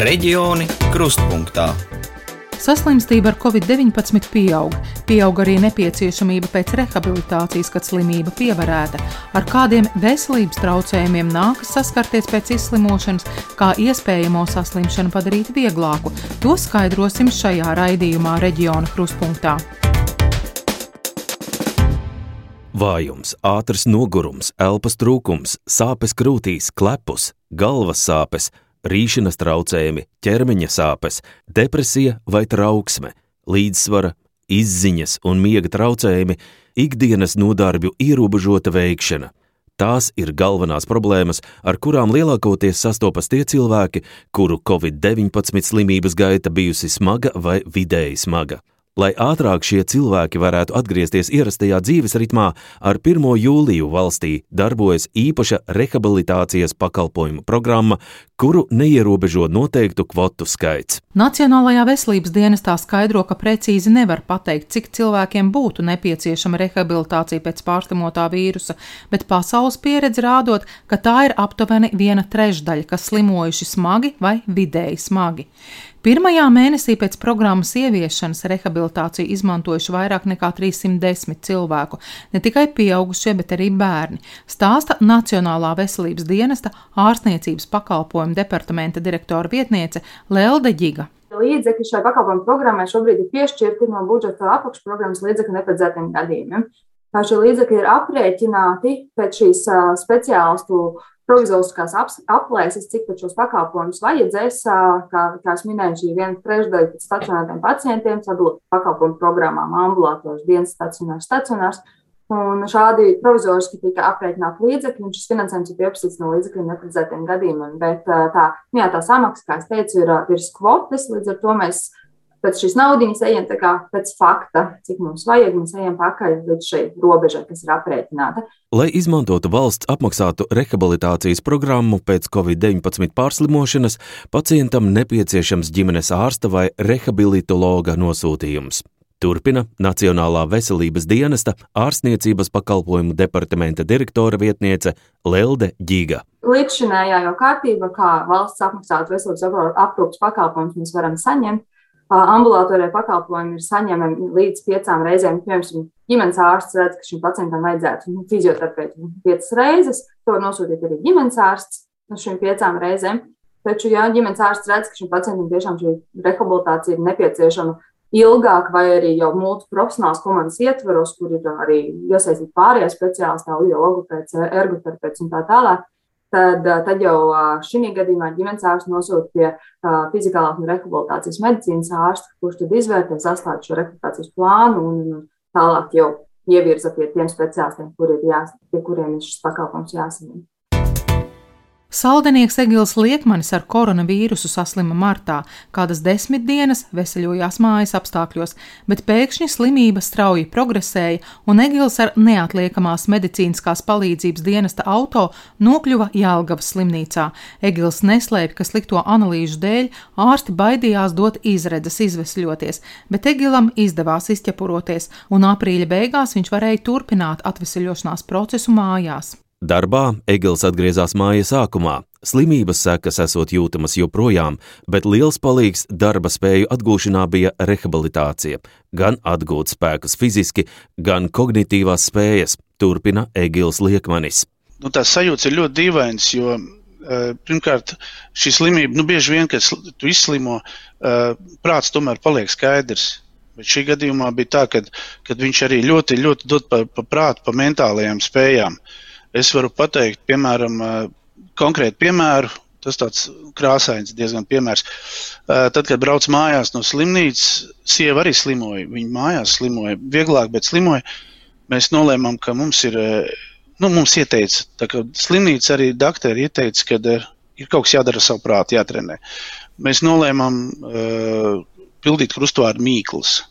Reģioni krustpunktā. Saslimstība ar covid-19 pieaug, pieaug arī nepieciešamība pēc rehabilitācijas, kad slimība pievarēta, ar kādiem veselības traucējumiem nākas saskarties pēc izslimošanas, kā iespējamo saslimšanu padarīt vieglāku. To skaidrosim šajā raidījumā reģiona krustpunktā. Vājums, ātrs nogurums, elpas trūkums, sāpes krūtīs, klepus, galvas sāpes, rīšanas traucējumi, ķermeņa sāpes, depresija vai trauksme, līdzsvara, izziņas un miega traucējumi, ikdienas nodarbju ierobežota veikšana. Tās ir galvenās problēmas, ar kurām lielākoties sastopas tie cilvēki, kuru Covid-19 slimības gaita bijusi smaga vai vidēji smaga. Lai ātrāk šie cilvēki varētu atgriezties ierastajā dzīves ritmā, ar 1. jūliju valstī darbojas īpaša rehabilitācijas pakalpojumu programma, kuru neierobežo noteiktu kvotu skaits. Nacionālajā veselības dienestā skaidro, ka precīzi nevar pateikt, cik cilvēkiem būtu nepieciešama rehabilitācija pēc pārslimotā vīrusa, bet pasaules pieredze rādot, ka tā ir aptuveni viena trešdaļa, kas slimojuši smagi vai vidēji smagi. Pirmajā mēnesī pēc programmas ieviešanas rehabilitāciju izmantojuši vairāk nekā 310 cilvēku, ne tikai pieaugušie, bet arī bērni, stāsta Nacionālā veselības dienesta ārstniecības pakalpojumu departamenta direktora vietniece Lelde Giga. Līdzekļi šai pakalpojumu programmai šobrīd ir piešķirti no budžeta apakšprogrammas līdzekļu neparedzētiem gadījumiem. Kā šie līdzekļi ir aprēķināti pēc šīs speciālistu provizoriskās aplēses, cik šos pakalpojumus vajadzēs. Kā, kā es minēju, šī viena trešdaļa pēc stacionāriem pacientiem sadalīt pakalpojumu programmām ambulatoris, dienas stacionārs, stacionārs. Un šādi provizoriski tika aprēķināti līdzekļi, un šis finansējums ir pieprasīts no līdzekļiem neparedzētiem gadījumiem. Bet tā, jā, tā samaksa, kā es teicu, ir, ir kvotas, līdz ar to mēs pēc šīs naudas ejam pēc fakta, cik mums vajag, mēs ejam pakaļ līdz šai robežai, kas ir aprēķināta. Lai izmantotu valsts apmaksātu rehabilitācijas programmu pēc covid-19 pārslimošanas, pacientam nepieciešams ģimenes ārsta vai rehabilitologa nosūtījums. Turpina Nacionālā veselības dienesta ārstniecības pakalpojumu departamenta direktora vietniece Lelde Giga. Līdzšinējā jau kārtība, kā valsts apmaksātu veselības aprūpas pakalpojumus mēs varam saņemt, ambulatorie pakalpojumi ir saņemami līdz piecām reizēm. Piemēram, ģimenes ārsts redz, ka šim pacientam vajadzētu nu, fizioterapeitu piecas reizes. To var nosūtīt arī ģimenes ārsts uz šīm piecām reizēm. Taču, ja ģimenes ārsts redz, ka šim pacientam tiešām šī rehabilitācija ir nepieciešama ilgāk, vai arī jau multiprofesionāls komandas ietvaros, kur ir arī iesaistīti pārējie speciālisti, logopēds, ergoterapeits un tā tālāk, tad, tad jau šī gadījumā ģimenes ārsts nosūta pie fizikālās un rehabilitācijas medicīnas ārsta, kurš tad izvērtē, sastāv šo rehabilitācijas plānu un tālāk jau ievirza pie tiem speciālistiem, kur ir jās, pie kuriem ir šis pakalpojums jāsaņem. Saldenieks Egils Liekmanis ar koronavīrusu saslima martā, kādas desmit dienas veseļojās mājas apstākļos, bet pēkšņi slimība strauji progresēja, un Egils ar neatliekamās medicīniskās palīdzības dienesta auto nokļuva Jālgavas slimnīcā. Egils neslēpj, ka slikto analīžu dēļ ārsti baidījās dot izredzes izvesļoties, bet Egilam izdevās izķepuroties, un aprīļa beigās viņš varēja turpināt atveseļošanās procesu mājās. Darbā Egils atgriezās mājas sākumā. Slimības sekas esot jūtamas joprojām, bet liels palīgs darba spēju atgūšanā bija rehabilitācija. Gan atgūt spēkus fiziski, gan kognitīvās spējas, turpina Egils Liekmanis. Nu, tās sajūtas ir ļoti dīvainas, jo pirmkārt šī slimība, nu, bieži vien, kad tu izslimo, prāts tomēr paliek skaidrs. Bet šī gadījumā bija tā, ka viņš arī ļoti, ļoti dod pa, pa prātu, pa mentālajām spējām. Uh, Es varu pateikt, piemēram, konkrētu piemēru. Tas tāds krāsains, diezgan piemērs. Tad, kad brauc mājās no slimnīcas, sieva arī slimoja. Viņa mājās slimoja vieglāk, bet slimoja. Mēs nolēmām, ka mums ir, nu, mums ieteica, tā kā slimnīca arī doktori ieteica, ka ir, kaut kas jādara savu prātu, jātrenē. Mēs nolēmām uh, pildīt krustvārdu mīklas.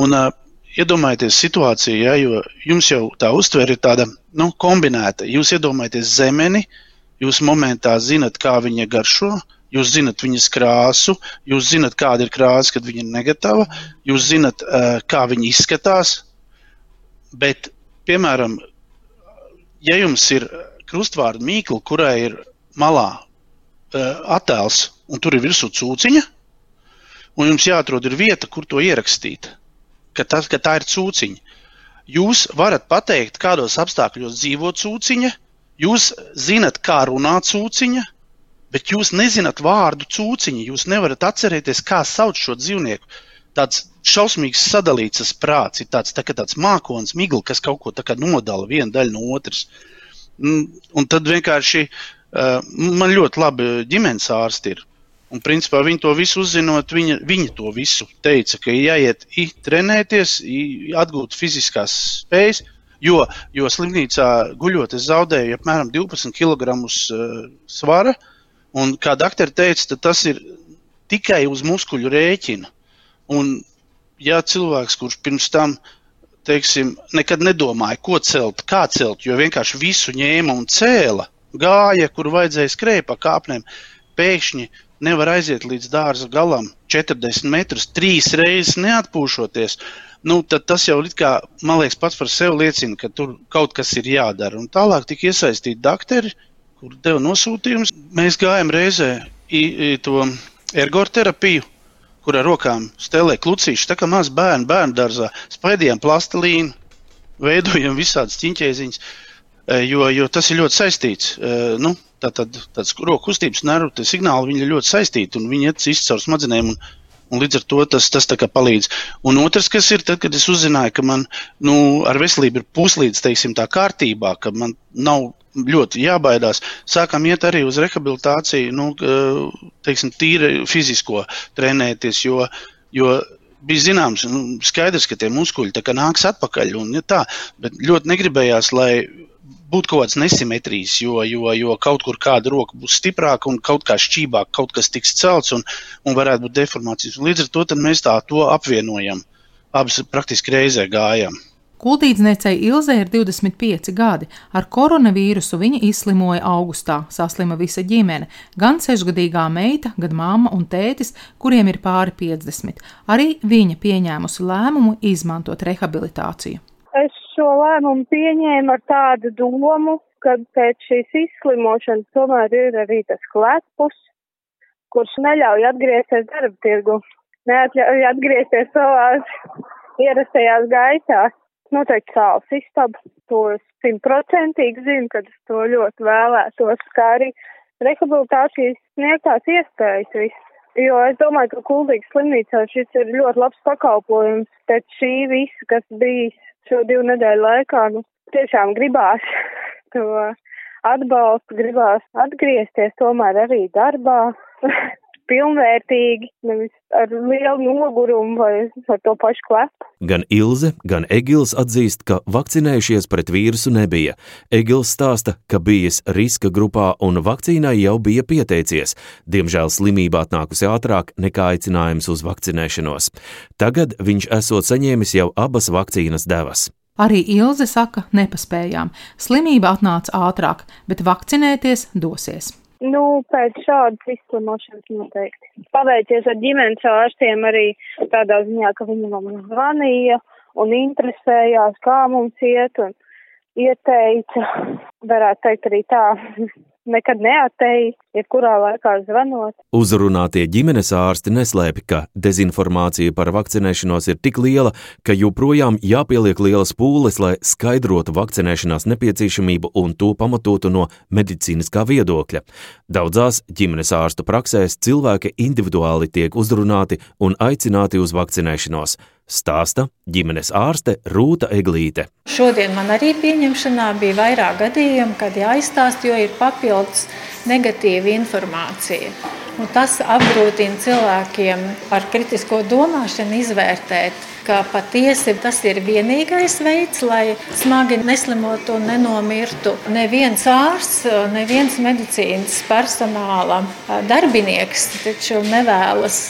Un uh, iedomājieties situāciju, ja, jo jums jau tā uztvere ir tāda nu, kombinēta. Jūs iedomājaties zemeni, jūs momentā zinat, kā viņa garšo, jūs zinat viņas krāsu, jūs zinat, kāda ir krāsa, kad viņa ir negatava, jūs zinat, uh, kā viņa izskatās. Bet, piemēram, ja jums ir krustvārdu mīkla, kurai ir malā uh, attēls un tur ir virsū cūciņa, un jums jāatrod vieta, kur to ierakstīt, ka, tas, ka tā ir cūciņa. Jūs varat pateikt, kādos apstākļos dzīvo cūciņa, jūs zinat, kā runā cūciņa, bet jūs nezināt vārdu cūciņa. Jūs nevarat atcerēties, kā sauc šo dzīvnieku. Tāds šausmīgs sadalīts prāts, ir tāds, tā, tāds mākslinieks, migla, kas kaut ko nodala vienu daļu no otras. Mm, un tad vienkārši uh, man ļoti labi ģimenes ārsti ir. Un, principā, viņi to visu uzzinot, viņa, viņa to visu teica, ka jāiet i, trenēties, i, atgūt fiziskās spējas, jo, jo slimnīcā guļot, es zaudēju apmēram 12 kg uh, svara. Un, kā doktori teica, tas ir tikai uz muskuļu rēķina. Un, ja cilvēks, kurš pirms tam teiksim, nekad nedomāja, ko celt, kā celt, jo vienkārši visu ņēma un cēla, gāja, kur vajadzēja skrēja pa kāpnēm, pēkšņi nevar aiziet līdz dārza galam 40 metrus, trīs reizes neatpūšoties, nu, tad tas jau kā, man liekas, pats par sevi liecina, ka tur kaut kas ir jādara. Un tālāk tika iesaistīti doktori, kur deva nosūtījumus. Mēs gājām reizē i, i to ergoterapiju, kur ar rokām stelē klucīši, tā kā maz bērnu bērnu dārzā, spaidījām plastelīnu, veidojam visādas ķiņķēziņas, jo, jo tas ir ļoti saistīts. Nu, Tātad tāds roku kustības nervu signāli ir ļoti saistīti un viņi iet caur smadzenēm. Un, Un līdz ar to tas, tas palīdz. Un otrs, kas ir, tad, kad es uzzināju, ka man nu, ar veselību ir puslīdz teiksim, tā kārtībā, ka man nav ļoti jābaidās, sākam iet arī uz rehabilitāciju, nu, teiksim, tīri fizisko trenēties, jo, jo bija zināms, nu, skaidrs, ka tie muskuļi nāks atpakaļ. Un, ja tā, bet ļoti negribējās, lai būt kaut kādas nesimetrijas, jo, jo, jo kaut kur kāda roka būs stiprāka un kaut kā šķībāk, kaut kas tiks celts un, un varētu būt deformācijas. Līdz ar to mēs tā to apvienojam. Abas praktiski reizē gājam. Kultīdzniecei Ilzē ir 25 gadi. Ar koronavīrusu viņa izslimoja augustā, saslima visa ģimene - gan sešgadīgā meita, gan mamma un tētis, kuriem ir pāri 50. Arī viņa pieņēmusi lēmumu izmantot rehabilitāciju šo lēmumu pieņēma ar tādu domu, ka pēc šīs izslimošanas tomēr ir arī tas klepus, kurš neļauj atgriezties darba tirgu, neatļauj atgriezties savās ierastajās gaitās. Noteikti sāls istaba, to es simtprocentīgi zinu, kad es to ļoti vēlētos, kā arī rehabilitācijas sniegtās iespējas viss. Jo es domāju, ka Kuldīgas slimnīcā šis ir ļoti labs pakalpojums pēc šī visa, kas bijis šo divu nedēļu laikā, nu, tiešām gribās to atbalstu, gribās atgriezties tomēr arī darbā. pilnvērtīgi, nevis ar lielu nogurumu vai ar to pašu klepu. Gan Ilze, gan Egils atzīst, ka vakcinējušies pret vīrusu nebija. Egils stāsta, ka bijis riska grupā un vakcīnai jau bija pieteicies. Diemžēl slimība atnākusi ātrāk nekā aicinājums uz vakcinēšanos. Tagad viņš esot saņēmis jau abas vakcīnas devas. Arī Ilze saka, nepaspējām. Slimība atnāca ātrāk, bet vakcinēties dosies. Nu, pēc šādas izslimošanas noteikti. Paveicies ar ģimenes ārstiem arī tādā ziņā, ka viņi mums zvanīja un interesējās, kā mums iet un ieteica, varētu teikt arī tā, nekad neatteju, jebkurā laikā zvanot. Uzrunātie ģimenes ārsti neslēpj, ka dezinformācija par vakcinēšanos ir tik liela, ka joprojām jāpieliek lielas pūles, lai skaidrotu vakcinēšanās nepieciešamību un to pamatotu no medicīniskā viedokļa. Daudzās ģimenes ārstu praksēs cilvēki individuāli tiek uzrunāti un aicināti uz vakcinēšanos stāsta ģimenes ārste Rūta Eglīte. Šodien man arī pieņemšanā bija vairāk gadījumu, kad jāizstāst, jo ir papildus negatīva informācija. Un tas apgrūtina cilvēkiem ar kritisko domāšanu izvērtēt ka patiesi tas ir vienīgais veids, lai smagi neslimotu un nenomirtu. Neviens ārsts, neviens medicīnas personāla darbinieks taču nevēlas,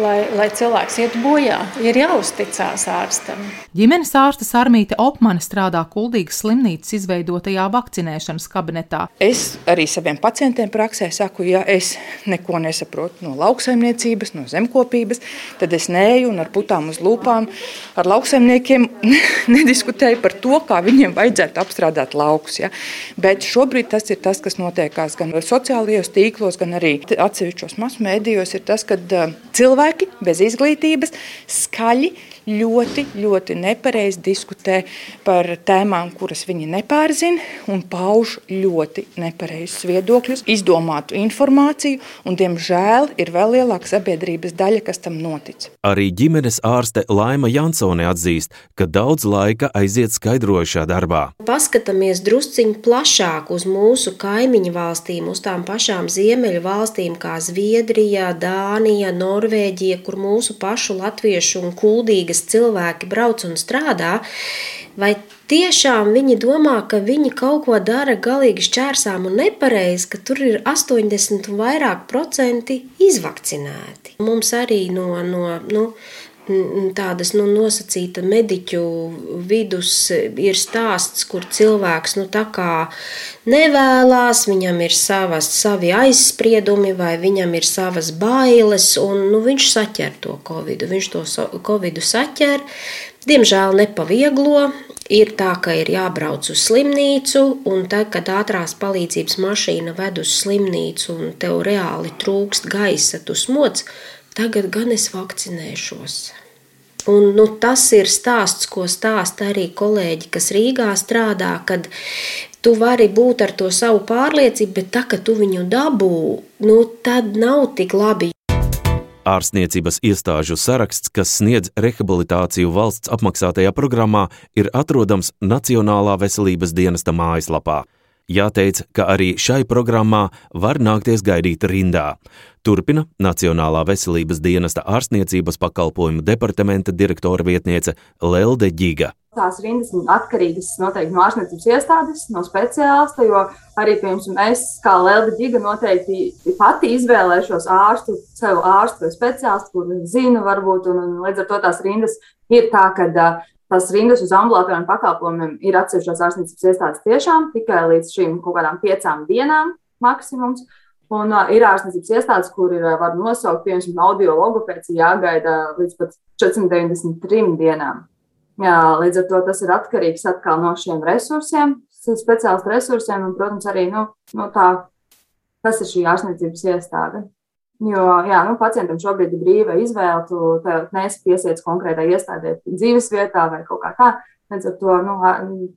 lai, lai cilvēks iet bojā. Ir jāuzticās ārstam. Ģimenes ārste Armīte Opmane strādā Kuldīgas slimnīcas izveidotajā vakcinēšanas kabinetā. Es arī saviem pacientiem praksē saku, ja es neko nesaprotu no lauksaimniecības, no zemkopības, tad es neju un ar putām uz lūpu telpām, ar lauksaimniekiem nediskutēja par to, kā viņiem vajadzētu apstrādāt laukus. Ja? Bet šobrīd tas ir tas, kas notiekās gan sociālajos tīklos, gan arī atsevišķos masmēdījos, ir tas, ka cilvēki bez izglītības skaļi ļoti, ļoti nepareizi diskutē par tēmām, kuras viņi nepārzina, un pauž ļoti nepareizus viedokļus, izdomātu informāciju, un, diemžēl, ir vēl lielāka sabiedrības daļa, kas tam notic. Arī ģimenes ārste Laima Jansone atzīst, ka daudz laika aiziet skaidrojušā darbā. Paskatāmies drusciņ plašāk uz mūsu kaimiņu valstīm, uz tām pašām ziemeļu valstīm kā Zviedrija, Dānija, Norvēģija, kur mūsu pašu latviešu un kuldīgas kas cilvēki brauc un strādā, vai tiešām viņi domā, ka viņi kaut ko dara galīgi šķērsām un nepareizi, ka tur ir 80 un vairāk procenti izvakcinēti. Mums arī no, no nu, tādas nu, nosacīta mediķu vidus ir stāsts, kur cilvēks nu, nevēlas, viņam ir savas, savi aizspriedumi vai viņam ir savas bailes, un nu, viņš saķer to covid. Viņš to covid saķer, diemžēl nepavieglo. Ir tā, ka ir jābrauc uz slimnīcu, un tad, kad ātrās palīdzības mašīna ved uz slimnīcu un tev reāli trūkst gaisa, tu smoc, tagad gan es vakcinēšos. Un, nu, tas ir stāsts, ko stāsta arī kolēģi, kas Rīgā strādā, kad tu vari būt ar to savu pārliecību, bet tā, ka tu viņu dabū, nu, tad nav tik labi. Ārstniecības iestāžu saraksts, kas sniedz rehabilitāciju valsts apmaksātajā programmā, ir atrodams Nacionālā veselības dienesta mājaslapā. Jāteic, ka arī šai programmā var nākties gaidīt rindā. Turpina Nacionālā veselības dienesta ārstniecības pakalpojumu departamenta direktora vietniece Lelde Giga. Tās rindas atkarīgas noteikti no ārstniecības iestādes, no speciālista, jo arī, piemēram, es kā Lelde Giga noteikti pati izvēlēšos ārstu, sev ārstu vai speciālistu, kur zinu, varbūt, un, un līdz ar to tās rindas ir tā, ka tās rindas uz ambulatoriem pakalpojumiem ir atsevišķās ārstniecības iestādes tiešām tikai līdz šīm kaut kādām piecām dienām maksimums. Un uh, ir ārstniecības iestādes, kur ir uh, var nosaukt, piemēram, audio logopēds jāgaida līdz pat 493 dienām. Jā, līdz ar to tas ir atkarīgs atkal no šiem resursiem, speciālistu resursiem un, protams, arī no, no tā, kas ir šī ārstniecības iestāde. Jo jā, nu, pacientam šobrīd ir brīva izvēle, tu neesi piesiets konkrētai iestādē dzīves vietā vai kaut kā tā. Līdz ar to nu,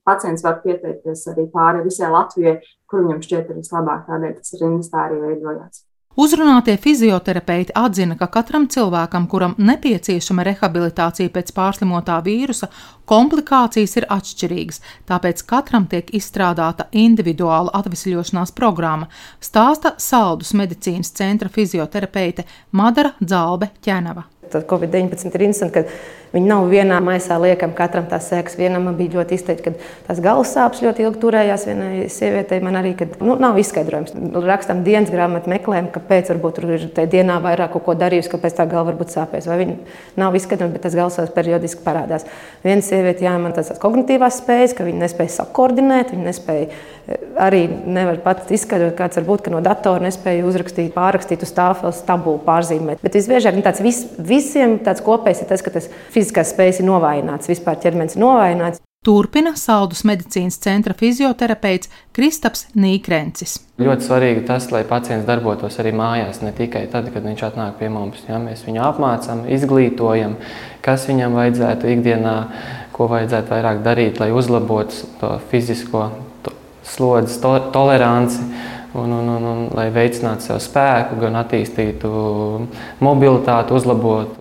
pacients var pieteikties arī pāri visai Latvijai, kur viņam šķiet ir vislabāk, tādēļ tas tā arī veidojās. Uzrunātie fizioterapeiti atzina, ka katram cilvēkam, kuram nepieciešama rehabilitācija pēc pārslimotā vīrusa, komplikācijas ir atšķirīgas, tāpēc katram tiek izstrādāta individuāla atvesļošanās programma, stāsta Saldus medicīnas centra fizioterapeite Madara Dzalbe Ķenava. Tad Covid-19 ir interesanti, ka Viņi nav vienā maisā liekami, katram tās sēkas. Vienam man bija ļoti izteikti, ka tās galvas sāpes ļoti ilgi turējās. Vienai sievietei man arī, ka nu, nav izskaidrojums. Rakstam dienas grāmatu, meklējam, kāpēc varbūt tur ir tajā dienā vairāk ko darījusi, kāpēc tā galva varbūt sāpēs. Vai viņi nav izskaidrojumi, bet tas galvas sāpes periodiski parādās. Viena sieviete, jā, man tās kognitīvās spējas, ka viņa nespēja sakoordinēt, viņa nespēja eh, arī nevar pat izskaidrot, kāds var būt, ka no datora nespēja uzrakstīt, pārrakstīt uz tāfeles tabulu, pārzīmēt. Bet visbiežāk nu, tāds vis, visiem tāds kopējs ir tas, ka tas fiziskās spējas ir novājināts, vispār ķermenis ir novājināts. Turpina Saldus medicīnas centra fizioterapeits Kristaps Nīkrencis. Ļoti svarīgi tas, lai pacients darbotos arī mājās, ne tikai tad, kad viņš atnāk pie mums. Ja? Mēs viņu apmācām, izglītojam, kas viņam vajadzētu ikdienā, ko vajadzētu vairāk darīt, lai uzlabotu to fizisko to slodzes to toleranci. Un, un, un, un, lai veicinātu sev spēku, gan attīstītu mobilitāti, uzlabotu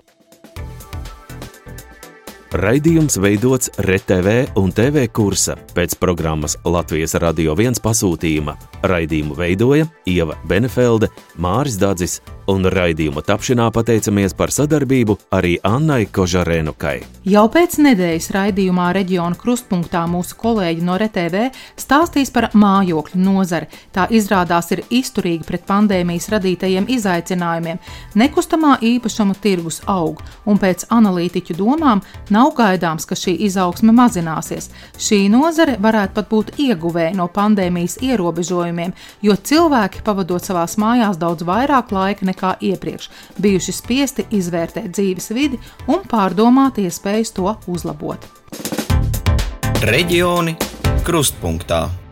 Raidījums veidots RTV un TV kursa pēc programmas Latvijas Radio 1 pasūtījuma. Raidījumu veidoja Ieva Benefelde, Māris Dadzis un raidījuma tapšanā pateicamies par sadarbību arī Annai Kožarēnukai. Jau pēc nedēļas raidījumā reģiona krustpunktā mūsu kolēģi no RTV stāstīs par mājokļu nozari. Tā izrādās ir izturīga pret pandēmijas radītajiem izaicinājumiem. Nekustamā īpašuma tirgus aug, un pēc analītiķu domām nav gaidāms, ka šī izaugsme mazināsies. Šī nozare varētu pat būt ieguvēja no pandēmijas ierobežojumiem ierobežojumiem, jo cilvēki, pavadot savās mājās daudz vairāk laika nekā iepriekš, bijuši spiesti izvērtēt dzīves vidi un pārdomāt iespējas to uzlabot. Reģioni krustpunktā.